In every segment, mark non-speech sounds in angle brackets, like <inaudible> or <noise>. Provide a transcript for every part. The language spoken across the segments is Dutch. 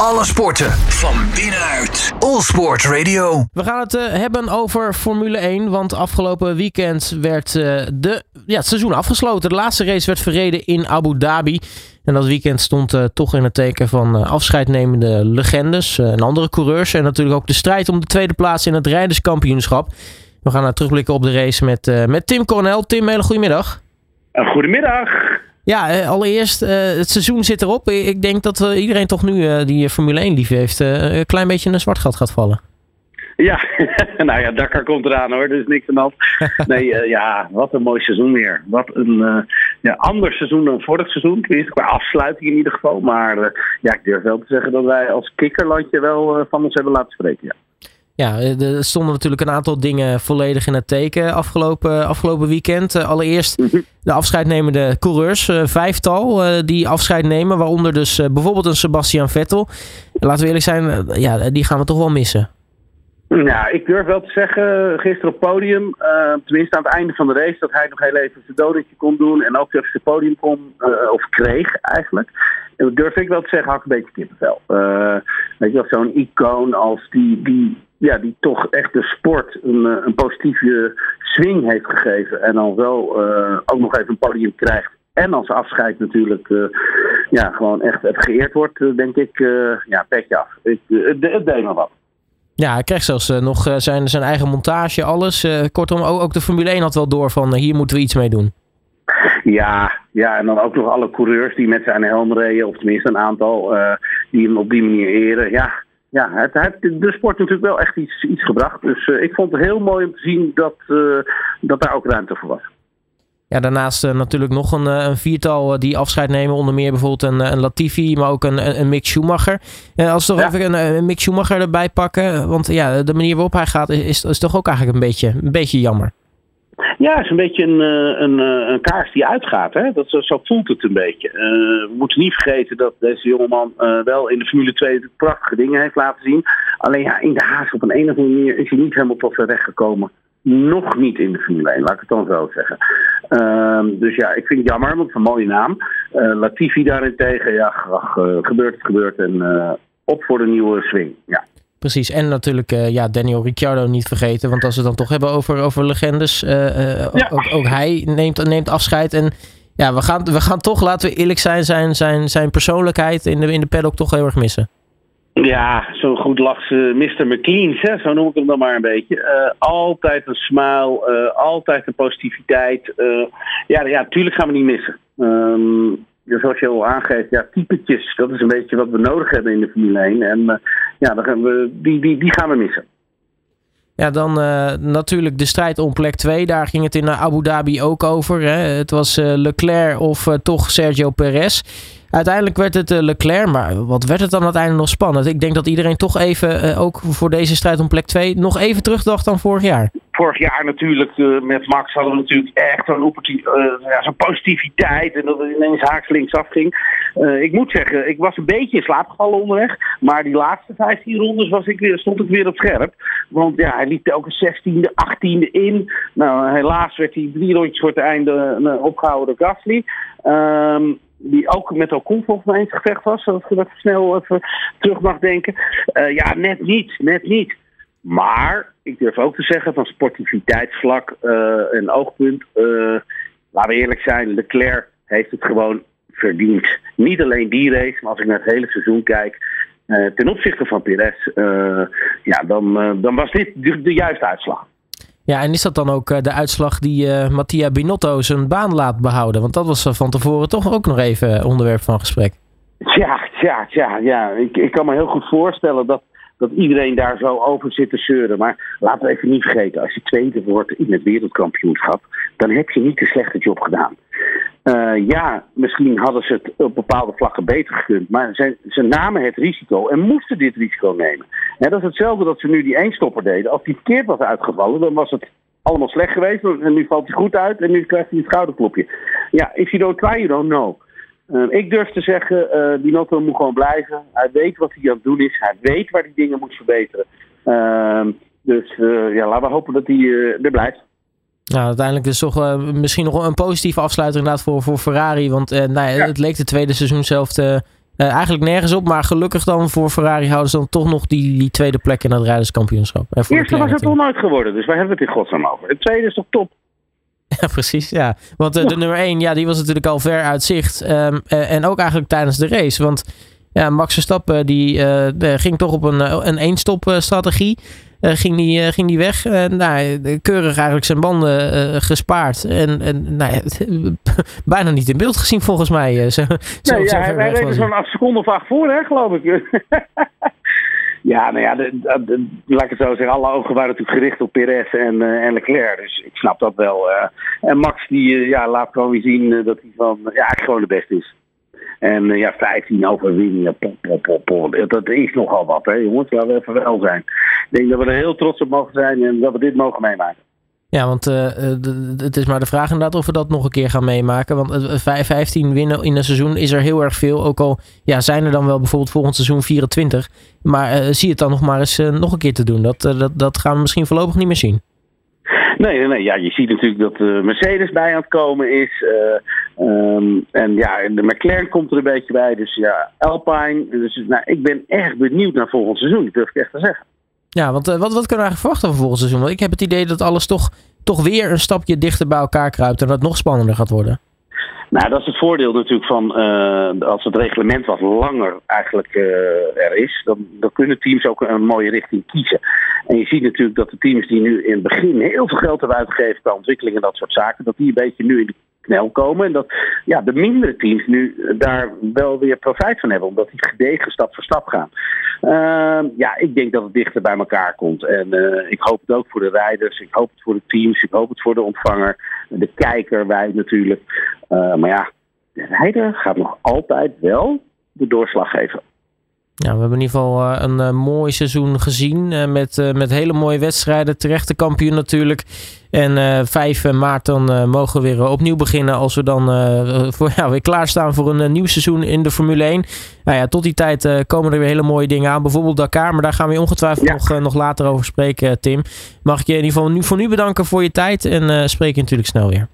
Alle sporten van binnenuit. All Sport Radio. We gaan het uh, hebben over Formule 1. Want afgelopen weekend werd uh, de, ja, het seizoen afgesloten. De laatste race werd verreden in Abu Dhabi. En dat weekend stond uh, toch in het teken van afscheidnemende legendes en andere coureurs. En natuurlijk ook de strijd om de tweede plaats in het rijderskampioenschap. We gaan terugblikken op de race met, met Tim Cornel. Tim, hele goedemiddag. Goedemiddag. Ja, uh, allereerst, uh, het seizoen zit erop. Ik denk dat uh, iedereen toch nu die Formule 1 lief heeft, een klein beetje in een zwart gat gaat vallen. Ja, <laughs> nou ja, Dakar komt eraan hoor, dus niks aan af. <laughs> Nee, ja, wat een mooi seizoen weer. Wat een ja, ander seizoen dan vorig seizoen, tenminste qua afsluiting in ieder geval. Maar ja, ik durf wel te zeggen dat wij als kikkerlandje wel van ons hebben laten spreken, ja. Ja, er stonden natuurlijk een aantal dingen volledig in het teken afgelopen, afgelopen weekend. Uh, allereerst mhm. de afscheidnemende coureurs, uh, vijftal die afscheid nemen. Waaronder dus bijvoorbeeld een Sebastian Vettel. Laten we eerlijk zijn, ja, die gaan we toch wel missen. Ja, ik durf wel te zeggen, gisteren op podium, tenminste aan het einde van de race, dat hij nog heel even zijn dodetje kon doen en ook even zijn podium kon, of kreeg eigenlijk. En durf ik wel te zeggen, had ik een beetje kippenvel. weet je wel, zo'n icoon als die, die ja, die toch echt de sport een, eh, een positieve swing heeft gegeven. En dan wel uh, ook nog even een podium krijgt. En als afscheid natuurlijk uh, ja, gewoon echt geëerd wordt, denk ik, uh, ja, petje af. Het, het deed me wat. Ja, hij krijgt zelfs nog zijn, zijn eigen montage, alles. kortom, ook, de Formule 1 had wel door van hier moeten we iets mee doen. Ja, ja, en dan ook nog alle coureurs die met zijn helm reden, of tenminste een aantal, die hem op die manier eren. Ja, ja, het heeft de sport natuurlijk wel echt iets, iets gebracht. Dus ik vond het heel mooi om te zien dat, dat daar ook ruimte voor was. Ja, daarnaast uh, natuurlijk nog een, een, viertal die afscheid nemen. Onder meer bijvoorbeeld een, een Latifi, maar ook een, een Mick Schumacher. als we toch even een, een Mick Schumacher erbij pakken. Want ja, de manier waarop hij gaat is, is toch ook eigenlijk een beetje, een beetje jammer. Ja, het is een beetje een, eh, een, eh, een kaars die uitgaat. Hè? Dat, zo voelt het een beetje. We moeten niet vergeten dat deze jongeman wel in de Formule 2 prachtige dingen heeft laten zien. Alleen ja, in de haast op een, een of andere manier is hij niet helemaal tot zijn recht gekomen. Nog niet in de Formule 1, laat ik het dan zo zeggen. Uh, dus ja, ik vind het jammer, want het is een mooie naam. Latifi daarentegen, ja, ach, gebeurt het, gebeurt. En op voor de nieuwe swing, ja. Precies, en natuurlijk uh, ja, Daniel Ricciardo niet vergeten. Want als we het dan toch hebben over, over legendes, uh, uh, ook, ook, hij neemt, neemt afscheid. En ja, we gaan, we gaan toch, laten we eerlijk zijn, zijn, zijn, zijn persoonlijkheid in de, in de paddock toch heel erg missen. Ja, zo goed lacht ze Mr. McLean, hè? zo noem ik hem dan maar een beetje. altijd een smile, altijd een positiviteit. ja, ja, tuurlijk gaan we niet missen. Um, zoals je al aangeeft, ja, typetjes, dat is een beetje wat we nodig hebben in de Formule 1. En ja, we, die, die, die gaan we missen. Ja, dan natuurlijk de strijd om plek 2. Daar ging het in Abu Dhabi ook over. Hè. Het was Leclerc of toch Sergio Perez. Uiteindelijk werd het Leclerc, maar wat werd het dan uiteindelijk nog spannend? Ik denk dat iedereen toch even, ook voor deze strijd om plek 2, nog even terugdacht dan vorig jaar vorig jaar natuurlijk uh, met Max hadden we natuurlijk echt zo'n uh, ja, zo positiviteit. En dat het ineens haaks linksaf ging. Uh, ik moet zeggen, ik was een beetje in slaap gevallen onderweg. Maar die laatste 15 rondes was ik weer, stond ik weer op scherp. Want ja, hij liep een 16e, 18e in. Nou, helaas werd hij drie rondjes voor het einde opgehouden door Gasly. Um, die ook met Ocon volgens eens gevecht was. Als ik dat snel even terug mag denken. ja, net niet, net niet. Maar ik durf ook te zeggen, van sportiviteitsvlak uh, en oogpunt, uh, laten we eerlijk zijn, Leclerc heeft het gewoon verdiend. Niet alleen die race, maar als ik naar het hele seizoen kijk, uh, ten opzichte van Perez, ja, dan, dan was dit de, de, juiste uitslag. Ja, en is dat dan ook de uitslag die Mattia Binotto zijn baan laat behouden? Want dat was van tevoren toch ook nog even onderwerp van gesprek. Ja, ja, ja, ja. Ik, ik kan me heel goed voorstellen dat dat iedereen daar zo over zit te zeuren. Maar laten we even niet vergeten, als je tweede wordt in het wereldkampioenschap, dan heb je niet de slechte job gedaan. Uh, ja, misschien hadden ze het op bepaalde vlakken beter gekund, maar ze, ze namen het risico en moesten dit risico nemen. En dat is hetzelfde dat ze nu die eenstopper deden. Als die verkeerd was uitgevallen, dan was het allemaal slecht geweest. En nu valt hij goed uit en nu krijgt hij een schouderklopje. Ja, if you don't try, you don't know. Uh, ik durf te zeggen, uh, die Notto moet gewoon blijven. Hij weet wat hij aan het doen is. Hij weet waar hij dingen moet verbeteren. Uh, dus uh, ja, laten we hopen dat hij er blijft. Nou, uiteindelijk is toch misschien nog een positieve afsluiting inderdaad voor, voor Ferrari. Want nou ja, het leek de tweede seizoen zelf te, eigenlijk nergens op, maar gelukkig dan voor Ferrari houden ze dan toch nog die, die tweede plek in het rijderskampioenschap. Eerste was het toch nooit geworden, dus waar hebben we het in godsnaam over? Het tweede is toch top? <laughs> Ja, precies. Ja. Want de nummer 1, ja, die was natuurlijk al ver uit zicht. Ehm, en ook eigenlijk tijdens de race. Want ja, Max Verstappen die, ging toch op een, een één-stop strategie. Ging, die, ging die weg. Nou, keurig eigenlijk zijn banden gespaard. En, en nou, <laughs> bijna niet in beeld gezien volgens mij. zo, nee, ja, hij, reed zo'n acht seconden of acht voor, hè, geloof ik. <laughs> ja, nou ja, laat ik het zo zeggen. Alle ogen waren natuurlijk gericht op Perez en, en Leclerc. Dus ik snap dat wel. en Max die ja, laat gewoon weer zien dat hij van, ja, eigenlijk gewoon de beste is. En ja, 15 overwinningen, pop, pop, pop, pop. Dat is nogal wat, hè jongens. Laten we even wel zijn. Ik denk dat we er heel trots op mogen zijn en dat we dit mogen meemaken. Ja, want uh, het is maar de vraag inderdaad of we dat nog een keer gaan meemaken. Want uh, 15 winnen in een seizoen is er heel erg veel. Ook al ja, zijn er dan wel bijvoorbeeld volgend seizoen 24. Maar zie het dan nog maar eens nog een keer te doen. Dat, dat, dat gaan we misschien voorlopig niet meer zien. Nee, nee, nee. Ja, je ziet natuurlijk dat uh, Mercedes bij aan het komen is. Uh, um, en ja, de McLaren komt er een beetje bij. Dus ja, Alpine. Dus nou, ik ben erg benieuwd naar volgend seizoen. Durf ik echt te zeggen. Ja, want uh, wat, wat kunnen we eigenlijk verwachten van volgend seizoen? Want ik heb het idee dat alles toch, toch weer een stapje dichter bij elkaar kruipt. En dat het nog spannender gaat worden. Nou, dat is het voordeel natuurlijk van uh, als het reglement wat langer eigenlijk uh, er is, dan, dan, kunnen teams ook een mooie richting kiezen. En je ziet natuurlijk dat de teams die nu in het begin heel veel geld hebben uitgegeven qua ontwikkeling en dat soort zaken, dat die een beetje nu in de knel komen. En dat ja, de mindere teams nu daar wel weer profijt van hebben, omdat die gedegen stap voor stap gaan. Uh, ja, ik denk dat het dichter bij elkaar komt. En uh, ik hoop het ook voor de rijders, ik hoop het voor de teams, ik hoop het voor de ontvanger, de kijker, wij natuurlijk. Uh, maar ja, de rijder gaat nog altijd wel de doorslag geven. Ja, we hebben in ieder geval uh, een uh, mooi seizoen gezien. Uh, met, met hele mooie wedstrijden. Terechte kampioen natuurlijk. En 5 maart dan mogen we weer opnieuw beginnen. Als we dan voor, <laughs> ja, weer klaarstaan voor een nieuw seizoen in de Formule 1. Nou ja, tot die tijd komen er weer hele mooie dingen aan. Bijvoorbeeld Dakar. Maar daar gaan we ongetwijfeld ja. nog, nog later over spreken, Tim. Mag ik je in ieder geval nu, voor nu bedanken voor je tijd. En spreek je natuurlijk snel weer.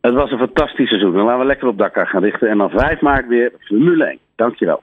Het was een fantastisch seizoen. Dan laten we lekker op Dakar gaan richten. En dan 5 maart weer Formule 1. Dankjewel.